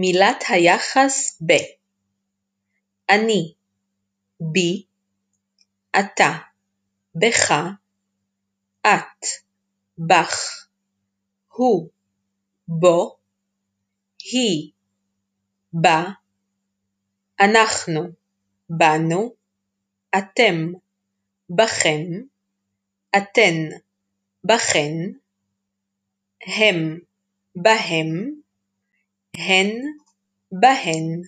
מילת היחס ב. אני בי אתה בך את בך הוא בו היא בה אנחנו בנו אתם בכם אתן בכן הם בהם הן בהן